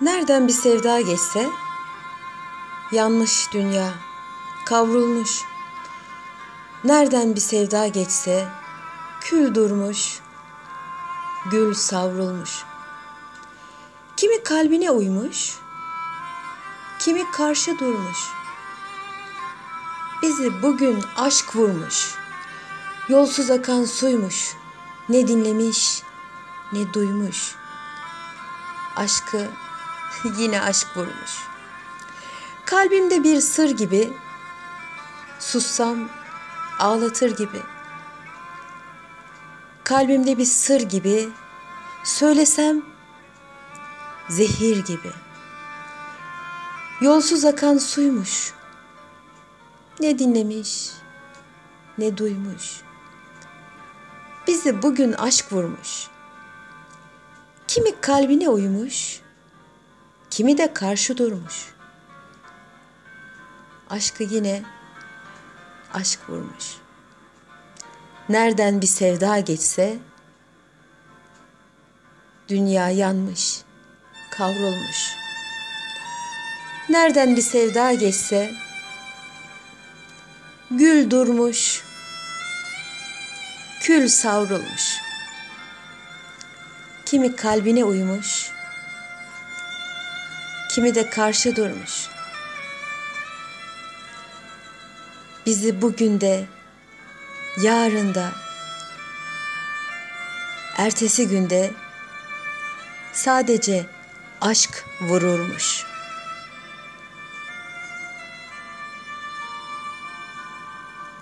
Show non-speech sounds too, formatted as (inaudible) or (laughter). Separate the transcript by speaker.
Speaker 1: Nereden bir sevda geçse yanmış dünya, kavrulmuş. Nereden bir sevda geçse kül durmuş, gül savrulmuş. Kimi kalbine uymuş, kimi karşı durmuş. Bizi bugün aşk vurmuş. Yolsuz akan suymuş. Ne dinlemiş, ne duymuş. Aşkı (laughs) yine aşk vurmuş. Kalbimde bir sır gibi, sussam ağlatır gibi. Kalbimde bir sır gibi, söylesem zehir gibi. Yolsuz akan suymuş. Ne dinlemiş, ne duymuş. Bizi bugün aşk vurmuş. Kimi kalbine uymuş, kimi de karşı durmuş. Aşkı yine aşk vurmuş. Nereden bir sevda geçse dünya yanmış, kavrulmuş. Nereden bir sevda geçse gül durmuş, kül savrulmuş. Kimi kalbine uymuş, kimi de karşı durmuş. Bizi bugün de, yarın da, ertesi günde sadece aşk vururmuş.''